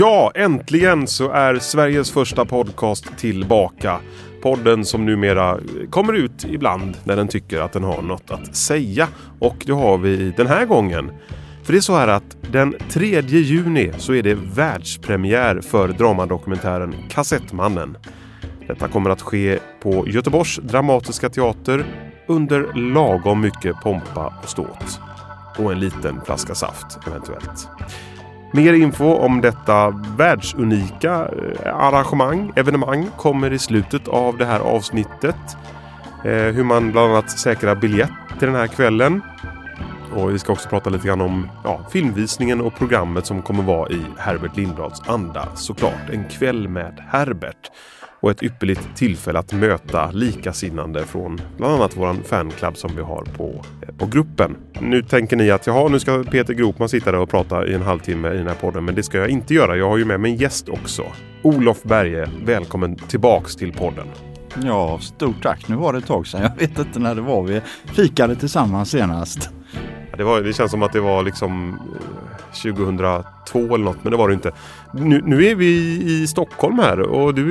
Ja, äntligen så är Sveriges första podcast tillbaka. Podden som numera kommer ut ibland när den tycker att den har något att säga. Och det har vi den här gången. För det är så här att den 3 juni så är det världspremiär för dramadokumentären Kassettmannen. Detta kommer att ske på Göteborgs Dramatiska Teater under lagom mycket pompa och ståt. Och en liten flaska saft eventuellt. Mer info om detta världsunika eh, arrangemang, evenemang, kommer i slutet av det här avsnittet. Eh, hur man bland annat säkrar biljett till den här kvällen. Och vi ska också prata lite grann om ja, filmvisningen och programmet som kommer vara i Herbert Lindblads anda såklart. En kväll med Herbert och ett ypperligt tillfälle att möta likasinnande från bland annat våran fanclub som vi har på, eh, på gruppen. Nu tänker ni att jaha, nu ska Peter Gropman sitta där och prata i en halvtimme i den här podden, men det ska jag inte göra. Jag har ju med mig en gäst också. Olof Berge, välkommen tillbaks till podden. Ja, stort tack. Nu var det ett tag sedan. Jag vet inte när det var vi fikade tillsammans senast. Det, var, det känns som att det var liksom 2002 eller något, men det var det inte. Nu, nu är vi i Stockholm här och du,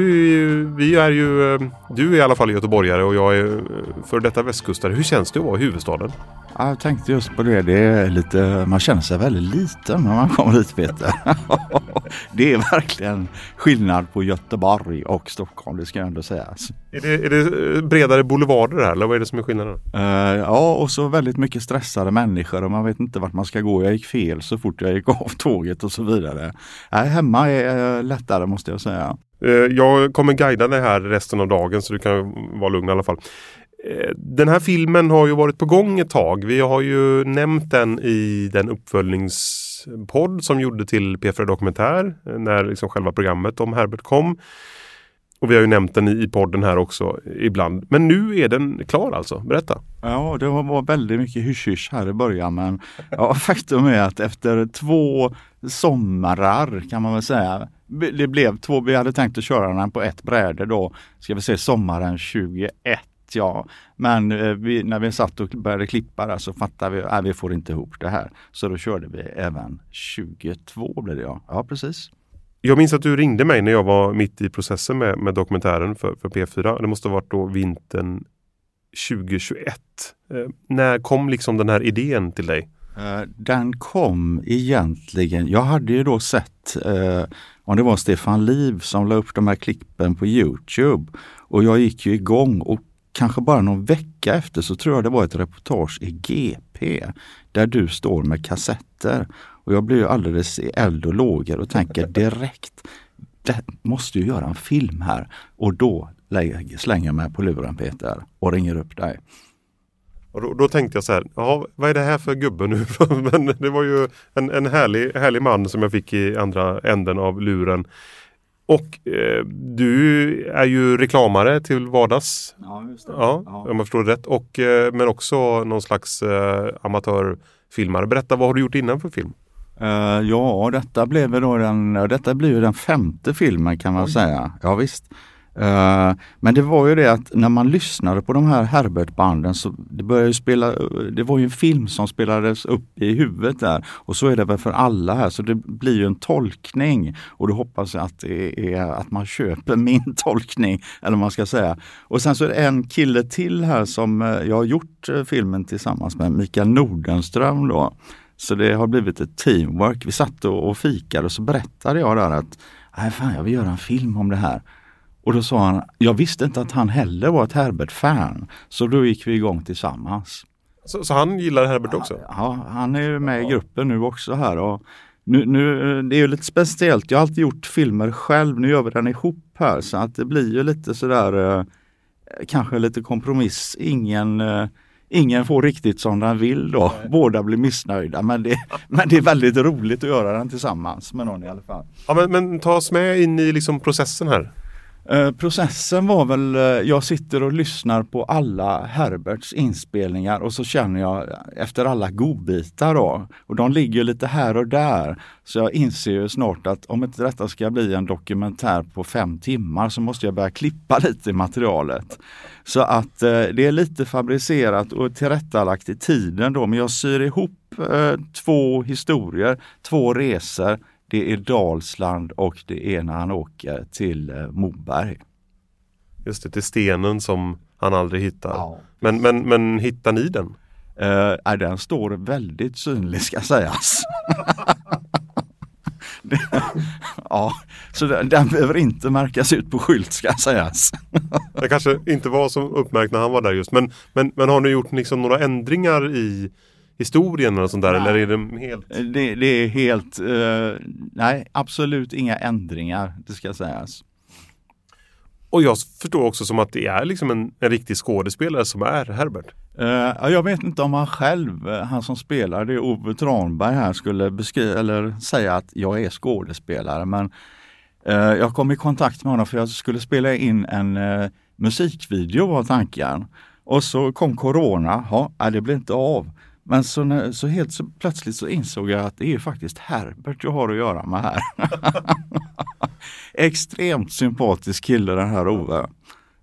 vi är ju, du är i alla fall göteborgare och jag är för detta västkustare. Hur känns det att vara i huvudstaden? Jag tänkte just på det. det är lite, man känner sig väldigt liten när man kommer hit Peter. det är verkligen skillnad på Göteborg och Stockholm, det ska ändå sägas. Är det, är det bredare boulevarder här eller vad är det som är skillnaden? Uh, ja, och så väldigt mycket stressade människor och man vet inte vart man ska gå. Jag gick fel så fort jag gick av tåget och så vidare. Uh, hemma är uh, lättare måste jag säga. Eh, jag kommer guida dig här resten av dagen så du kan vara lugn i alla fall. Eh, den här filmen har ju varit på gång ett tag. Vi har ju nämnt den i den uppföljningspodd som gjorde till P4 Dokumentär eh, när liksom själva programmet om Herbert kom. Och vi har ju nämnt den i podden här också eh, ibland. Men nu är den klar alltså. Berätta! Ja, det var väldigt mycket hysch här i början men ja, faktum är att efter två somrar kan man väl säga. Det blev två, vi hade tänkt att köra den på ett bräde då, ska vi säga sommaren 21 ja. Men eh, vi, när vi satt och började klippa där så fattade vi att vi får inte ihop det här. Så då körde vi även 22 blev det ja. Ja precis. Jag minns att du ringde mig när jag var mitt i processen med, med dokumentären för, för P4. Det måste ha varit då vintern 2021. Eh, när kom liksom den här idén till dig? Eh, den kom egentligen, jag hade ju då sett eh, om det var Stefan Liv som la upp de här klippen på Youtube. Och jag gick ju igång och kanske bara någon vecka efter så tror jag det var ett reportage i GP där du står med kassetter. Och jag blir alldeles i eld och lågor och tänker direkt, det måste ju göra en film här. Och då slänger jag mig på luren Peter och ringer upp dig. Och då, då, tänkte jag så här, ja, vad är det här för gubbe nu? Men det var ju en, en härlig, härlig man som jag fick i andra änden av luren. Och eh, du är ju reklamare till vardags. Ja, just det. Ja, ja. Om jag förstår det rätt. Och, eh, men också någon slags eh, amatörfilmare. Berätta, vad har du gjort innan för film? Uh, ja, detta blev då den, detta blir den femte filmen kan man Oj. säga. Ja, visst. Eh, men det var ju det att när man lyssnade på de här Herbert-banden så det började spela, det var ju en film som spelades upp i huvudet där och så är det väl för alla här så det blir ju en tolkning och då hoppas jag att är att man köper min tolkning eller vad man ska säga. Och sen så är det en kille till här som eh, jag har gjort eh, filmen tillsammans med, Mikael Nordenström då. Så det har blivit ett teamwork. Vi satt och fikade och så berättade jag där att Nej, fan, jag vill göra en film om det här. Och då sa han, jag visste inte att han heller var ett Herbert-fan. Så då gick vi igång tillsammans. Så, så han gillar Herbert också? Ja, han är med i gruppen nu också här. Och nu, nu, det är ju lite speciellt, jag har alltid gjort filmer själv, nu gör vi den ihop här så att det blir ju lite sådär eh, kanske lite kompromiss. Ingen eh, Ingen får riktigt som den vill då. Nej. Båda blir missnöjda men det, men det är väldigt roligt att göra den tillsammans med någon i alla fall. Ja, men, men ta oss med in i liksom processen här. Eh, processen var väl, eh, jag sitter och lyssnar på alla Herberts inspelningar och så känner jag efter alla godbitar då. Och de ligger lite här och där. Så jag inser ju snart att om inte detta ska bli en dokumentär på fem timmar så måste jag börja klippa lite i materialet. Så att eh, det är lite fabricerat och tillrättalagt i tiden då, men jag syr ihop eh, två historier, två resor det är Dalsland och det är när han åker till eh, Moberg. Just det, till stenen som han aldrig hittar. Ja. Men, men, men hittar ni den? Uh, den står väldigt synlig ska sägas. Det- ja, så den, den behöver inte märkas ut på skylt ska sägas. Det kanske inte var så uppmärkt när han var där just. Men, men, men har ni gjort liksom några ändringar i historien eller sånt där? Nej. Eller är det helt... Det, det är helt, eh, nej absolut inga ändringar, det ska sägas. Och jag förstår också som att det är liksom en, en riktig skådespelare som är Herbert. Eh, ja, jag vet inte om han själv, eh, han som spelar det, Ove Tranberg här, skulle beskriva eller säga att jag är skådespelare. Men eh, jag kom i kontakt med honom för jag skulle spela in en eh, musikvideo var tanken. Och så kom Corona, ja, det blev inte av. Men så, när, så helt så plötsligt så insåg jag att det är faktiskt Herbert jag har att göra med här. Extremt sympatisk kille den här Ove.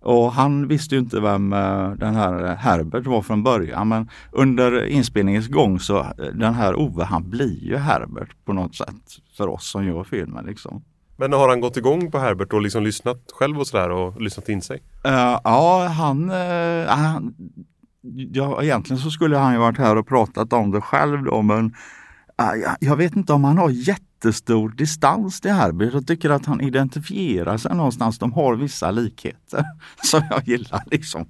Och han visste ju inte vem eh, den här Herbert var från början men under inspelningens gång så eh, den här Ove han blir ju Herbert på något sätt för oss som gör filmen liksom. Men har han gått igång på Herbert och liksom lyssnat själv och sådär och lyssnat in sig? Eh, ja, han, eh, han ja, egentligen så skulle han ju varit här och pratat om det själv då men äh, jag- jag vet inte om han har jättestor distans till Herbert. Jag tycker att han identifierar sig någonstans. De har vissa likheter som jag gillar liksom.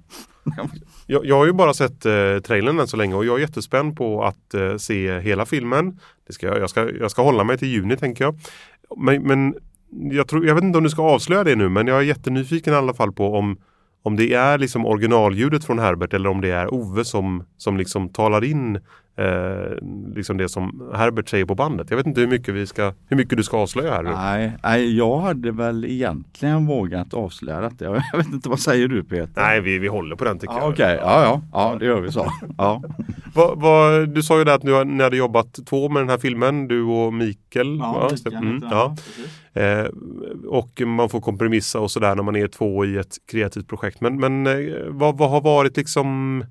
Jag, jag har ju bara sett eh, trailern än så länge och jag är jättespänd på att eh, se hela filmen. Det ska jag, jag, ska, jag ska hålla mig till juni tänker jag. Men, men jag, tror, jag vet inte om du ska avslöja det nu men jag är jättenyfiken i alla fall på om, om det är liksom originalljudet från Herbert eller om det är Ove som, som liksom talar in eh, liksom det som Herbert säger på bandet. Jag vet inte hur mycket, vi ska, hur mycket du ska avslöja här nu. Nej, nej, jag hade väl egentligen vågat avslöja detta. Jag vet inte, vad säger du Peter? Nej, vi, vi håller på den tycker Ja, jag. Okej, ja, ja, ja, det gör vi så. Ja, Vad, vad, du sa ju där att ni, ni hade jobbat två med den här filmen, du och Mikael. va? Mm, ja. Eh, och man får kompromissa och sådär när man är två i ett kreativt projekt. Men, men eh, vad, vad har varit liksom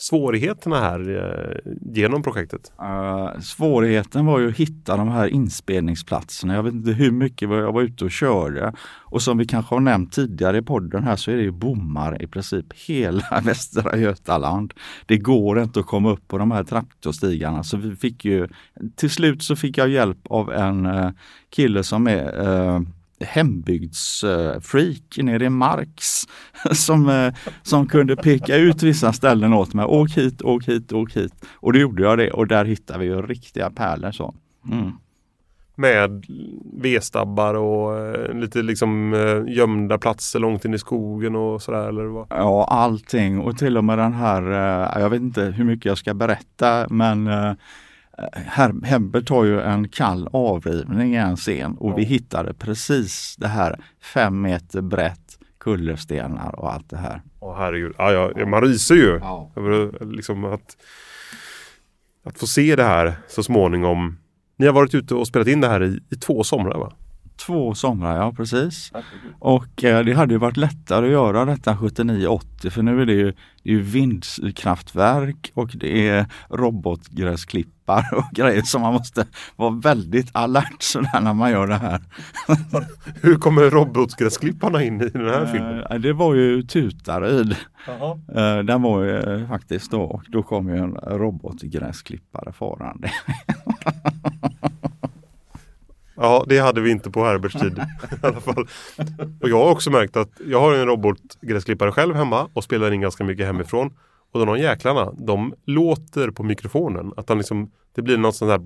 svårigheterna här eh, genom projektet? Uh, svårigheten var ju att hitta de här inspelningsplatserna. Jag vet inte hur mycket jag var ute och körde. Och som vi kanske har nämnt tidigare i podden här så är det ju bommar i princip hela Västra Götaland. Det går inte att komma upp på de här traktorstigarna så vi fick ju till slut så fick jag hjälp av en eh, kille som är uh, hembygdsfreak nere i Marks som, eh, som kunde peka ut vissa ställen åt mig. Åk hit, åk hit, åk hit. Och då gjorde jag det och där hittade vi ju riktiga pärlor. Så. Mm. Med vedstabbar och eh, lite liksom eh, gömda platser långt in i skogen och sådär eller vad? Ja, allting och till och med den här, jag vet inte hur mycket jag ska berätta men Her- Herbert har ju en kall avrivning i en scen och vi hittade precis det här fem meter brett kullerstenar och allt det här. Åh herregud, ja, ja, man ryser ju. Ja. Liksom att, att få se det här så småningom. Ni har varit ute och spelat in det här i, i två somrar va? Två somrar, ja precis. Och eh, det hade ju varit lättare att göra detta 79-80 för nu är det ju, det är ju vindkraftverk och det är robotgräsklippar och grejer som man måste vara väldigt alert sådär när man gör det här. Hur kommer robotgräsklipparna in i den här filmen? Eh, det var ju Tutaryd. Eh, den var ju eh, faktiskt då och då kom ju en robotgräsklippare farande. Ja, det hade vi inte på Herberts tid i alla fall. Och jag har också märkt att jag har en robotgräsklippare själv hemma och spelar in ganska mycket hemifrån. Och de jäklarna, de låter på mikrofonen. Att han liksom, det blir något sånt där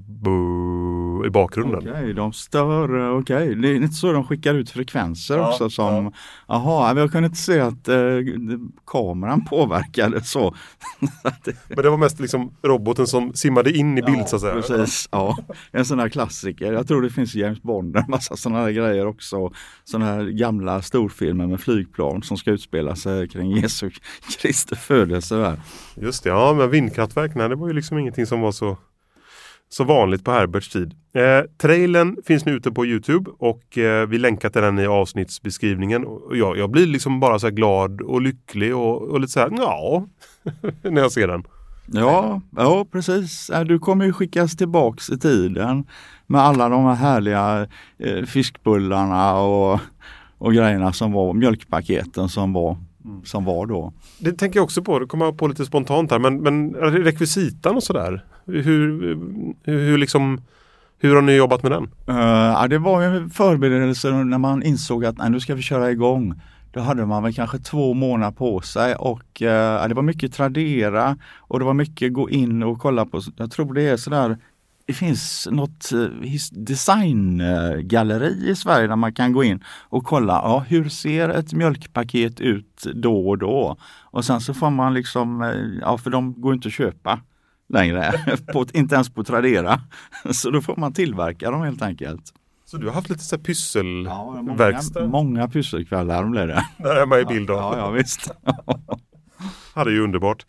i bakgrunden. Okej, de stör, eh, okej. Det är inte så de skickar ut frekvenser Ja, också som, jaha, jag kunde inte se att eh, kameran påverkade så. Men det var mest liksom roboten som simmade in i bild så att säga. Precis, ja. En sån här klassiker. Jag tror det finns James Bond, en massa sådana här grejer också. Sådana här gamla storfilmer med flygplan som ska utspela sig kring Jesu Kristi födelse. Där. Just det, ja men vindkraftverk, nej, det var ju liksom ingenting som var så, så vanligt på Herberts tid. Eh, trailern finns nu ute på Youtube och eh, vi länkar till den i avsnittsbeskrivningen. Och jag, jag blir liksom bara så här glad och lycklig och, och lite så här, ja, när jag ser den. Ja, ja precis. Du kommer ju skickas tillbaks i tiden med alla de här härliga eh, fiskbullarna och, och grejerna som var, mjölkpaketen som var, mm. som var då. Det tänker jag också på, det kommer jag på lite spontant här, men, men rekvisitan och sådär. Hur, hur, liksom hur har ni jobbat med den? Uh, det var en förberedelse när man insåg att nej, nu ska vi köra igång. Då hade man väl kanske två månader på sig och uh, det var mycket Tradera och det var mycket gå in och kolla på, jag tror det är sådär det finns något eh, designgalleri i Sverige där man kan gå in och kolla, ja, hur ser ett mjölkpaket ut då och då? Och sen så får man liksom, ja för de går inte att köpa längre, på, inte ens på Tradera. Så då får man tillverka dem helt enkelt. Så du har haft lite så pysselverkstad? Ja, många, många pysselkvällar blev det. Där är man i bild då. Ja, ja, visst. ja, det är ju underbart.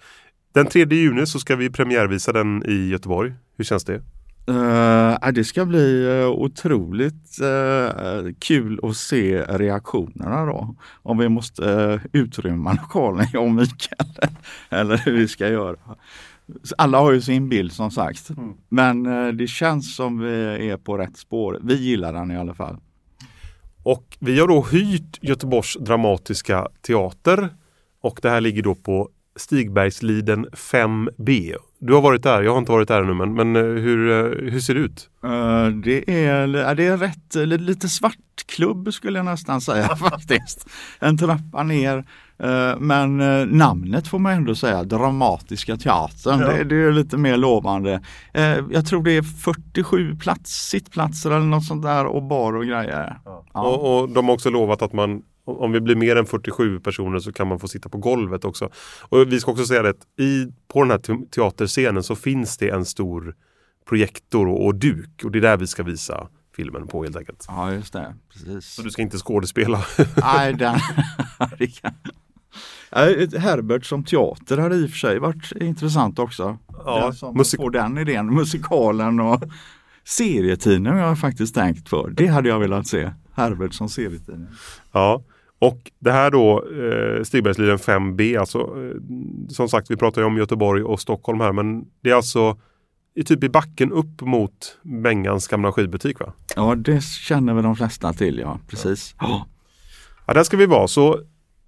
Den 3 juni så ska vi premiärvisa den i Göteborg. Hur känns det? Uh, det ska bli uh, otroligt uh, kul att se reaktionerna då. Om vi måste uh, utrymma lokalen, jag och Mikael. eller hur vi ska göra. Alla har ju sin bild som sagt. Mm. Men eh, det känns som vi är på rätt spår. Vi gillar den i alla fall. Och vi har då hyrt Göteborgs dramatiska teater och det här ligger då på Stigbergsliden 5B. Du har varit där, jag har inte varit där ännu men, men eh, hur, eh, hur ser det ut? Uh, det, är, det är rätt, lite svartklubb skulle jag nästan säga faktiskt. En trappa ner men uh, namnet får man ändå säga, Dramatiska teatern, ja. det, det, är lite mer lovande. jag tror det är 47 plats, sittplatser eller något sånt där och bar och grejer. Ja. Ja. Och, och de har också lovat att man om vi blir mer än 47 personer så kan man få sitta på golvet också. Och vi ska också säga det, i, på den här teaterscenen så finns det en stor projektor och, och duk och det är där vi ska visa filmen på helt enkelt. Ja just det, precis. Så du ska inte skådespela? Nej, den... Herbert som teater hade i och för sig varit intressant också. Ja, den musik- får den idén, musikalen och serietidningen har jag faktiskt tänkt för. Det hade jag velat se. Herbert som serietidning. Ja, och det här då, eh, Stigbergsliden 5B, alltså eh, som sagt vi pratar ju om Göteborg och Stockholm här men det är alltså i typ i backen upp mot Bengans gamla skivbutik va? Ja det känner väl de flesta till ja, precis. Ja, ja där ska vi vara så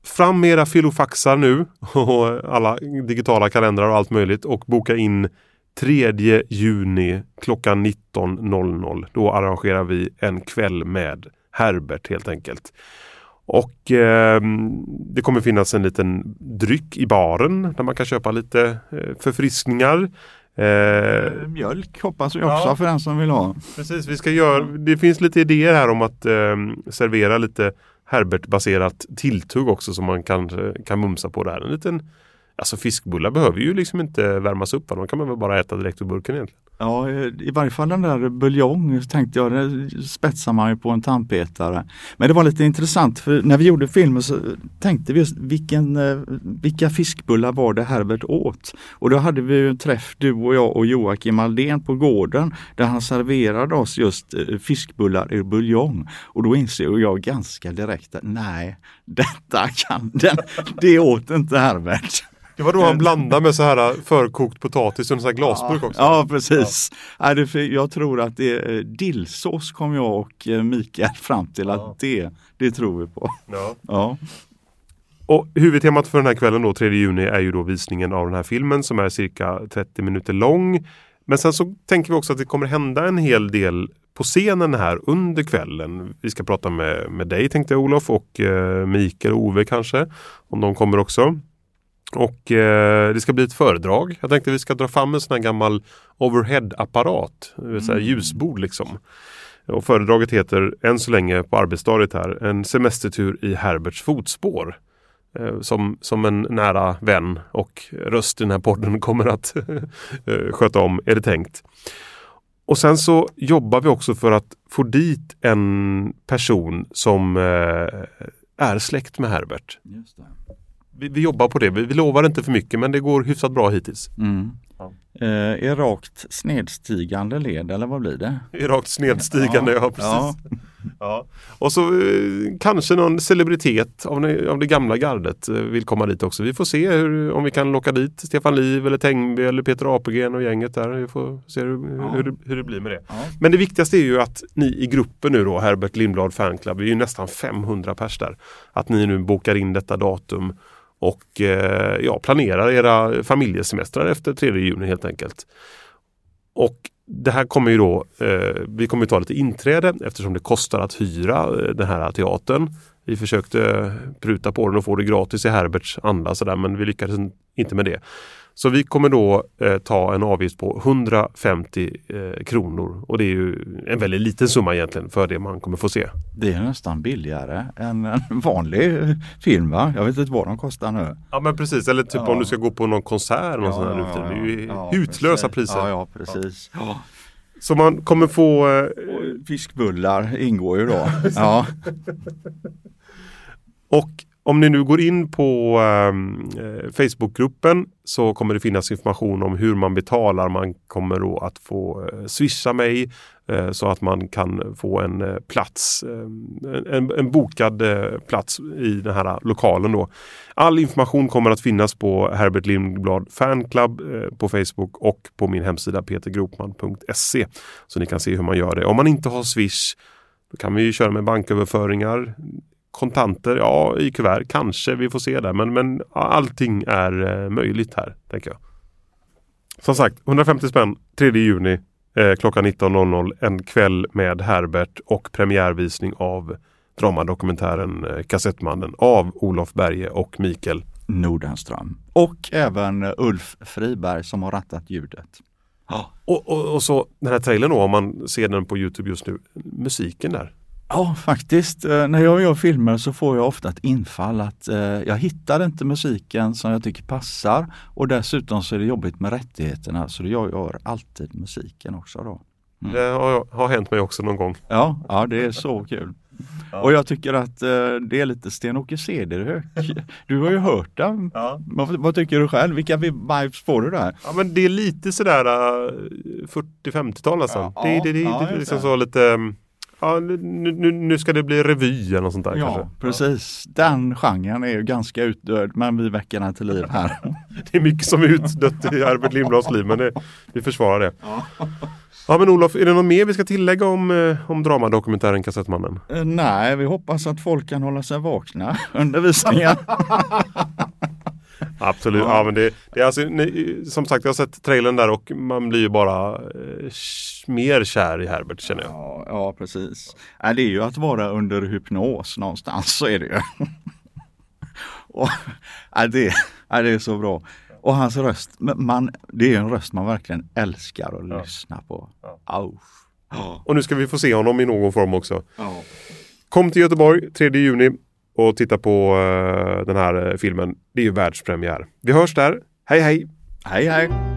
fram med era filofaxar nu och alla digitala kalendrar och allt möjligt och boka in 3 juni klockan 19.00. Då arrangerar vi en kväll med Herbert helt enkelt. Och eh, det kommer finnas en liten dryck i baren där man kan köpa lite eh, förfriskningar. Eh, Mjölk hoppas jag också ja, för den som vill ha. Precis, vi ska göra, det finns lite idéer här om att eh, servera lite Herbert-baserat tilltugg också som man kan, kan mumsa på där. En liten Alltså fiskbullar behöver ju liksom inte värmas upp. De kan man väl bara äta direkt ur burken egentligen. Ja, i varje fall den där buljong tänkte jag, det spetsar man ju på en tandpetare. Men det var lite intressant för när vi gjorde filmen så tänkte vi just vilken, eh, vilka fiskbullar var det Herbert åt? Och då hade vi ju en träff, du och jag och Joakim Aldén på gården där han serverade oss just eh, fiskbullar i buljong. Och då inser jag ganska direkt att nej, detta kan, den, det åt inte Herbert. Det var då han blandade med så här äh, förkokt potatis och en glasburk också. Ja, precis. Ja. Jag tror att det är dillsås kom jag och Mikael fram till att ja. det, det tror vi på. Ja. ja. Och huvudtemat för den här kvällen då, 3 juni, är ju då visningen av den här filmen som är cirka 30 minuter lång. Men sen så tänker vi också att det kommer hända en hel del på scenen här under kvällen. Vi ska prata med, med dig tänkte jag Olof och eh, Mikael och Ove kanske. Om de kommer också. Och eh, det ska bli ett föredrag. Jag tänkte vi ska dra fram en sån här gammal overhead-apparat, mm. ljusbord liksom. Och föredraget heter än så länge på arbetsstadiet här En semestertur i Herberts fotspår. Eh, som, som en nära vän och röst i den här podden kommer att eh, sköta om, är det tänkt. Och sen så jobbar vi också för att få dit en person som eh, är släkt med Herbert. Vi, vi, jobbar på det. Vi, vi lovar inte för mycket men det går hyfsat bra hittills. Mm. Ja. Eh, I rakt snedstigande led eller vad blir det? I rakt snedstigande, ja, ja precis. Ja. Ja. Och så eh, kanske någon celebritet av, det- av det gamla gardet eh, vill komma dit också. Vi får se hur, om vi kan locka dit Stefan Liv eller Tengby eller Peter Apelgren och gänget där. Vi får se hur, Ja. hur, det, hur det blir med det. Men det viktigaste är ju att ni i gruppen nu då, Herbert Lindblad Fanclub, vi är ju nästan 500 pers där. Att ni nu bokar in detta datum och eh, ja, planerar era familjesemestrar efter 3 juni helt enkelt. Och det här kommer ju då, eh, vi kommer ju ta lite inträde eftersom det kostar att hyra eh, den här teatern. Vi försökte pruta på den och få det gratis i Herberts anda sådär men vi lyckades inte med det. Så vi kommer då eh, ta en avgift på 150 eh, kronor och det är ju en väldigt liten summa egentligen för det man kommer få se. Det är nästan billigare än en vanlig film va? Jag vet inte vad de kostar nu. Ja men precis, eller typ Ja. om du ska gå på någon konsert någon sån för tiden. Det är ju ja, hutlösa precis. priser. Ja, ja precis. Ja. Så man kommer få eh, fiskbullar ingår ju då. Ja. Och om ni nu går in på ehm, eh, Facebookgruppen så kommer det finnas information om hur man betalar. Man kommer då att få eh, swisha mig eh, så att man kan få en eh, plats, ehm, en, en bokad eh, plats i den här lokalen. Då. All information kommer att finnas på Herbert Lindblad Fanclub eh, på Facebook och på min hemsida petergropman.se. Så ni kan se hur man gör det. Om man inte har swish då kan vi ju köra med banköverföringar kontanter, ja i kuvert kanske, vi får se där. Men, men allting är eh, möjligt här, tänker jag. Som sagt, 150 spänn 3 juni eh, klockan 19.00 en kväll med Herbert och premiärvisning av dramadokumentären eh, Kassettmannen av Olof Berge och Mikael. Nordenström. Och även Ulf Friberg som har rattat ljudet. Ja. Och, och, och så den här trailern då, om man ser den på Youtube just nu, musiken där. Ja, faktiskt. Eh, När jag gör filmer så får jag ofta ett infall att eh, jag hittar inte musiken som jag tycker passar och dessutom så är det jobbigt med rättigheterna så jag gör alltid musiken också då. Mm. Det har, har hänt mig också någon gång. Ja, ja det är så kul. Och jag tycker att eh, det är lite Sten-Åke Cederhök. Du har ju hört den. Ja. Vad, vad tycker du själv? Vilka vibes får du där? Ja men det är lite sådär uh, 40-50-tal nästan. Ja, det, det, det, ja, det, just är liksom det. så lite um, Ja nu, nu, nu ska det bli revy eller något sånt där Ja, kanske. precis. Den genren är ju ganska utdöd men vi väcker den till liv här. Det är mycket som är utdött i Herbert Lindblads liv men det, vi försvarar det. Ja men Olof, är det något mer vi ska tillägga om, eh, om dramadokumentären Kassettmannen? Eh, Nej, vi hoppas att folk kan hålla sig vakna under visningen. Absolut, ja, Ja. men det, det är alltså, ni, som sagt jag har sett trailern där och man blir ju bara eh, mer kär i Herbert känner jag. Ja, ja precis. Nej, det är ju att vara under hypnos någonstans, så är det ju. Och, nej, det, nej, det är så bra. Och hans röst, man, det är en röst man verkligen älskar att Ja. lyssna på. Ja. Och nu ska vi få se honom i någon form också. Ja. Kom till Göteborg 3 juni och titta på eh, den här eh, filmen. Det är ju världspremiär. Vi hörs där. Hej hej! Hej hej!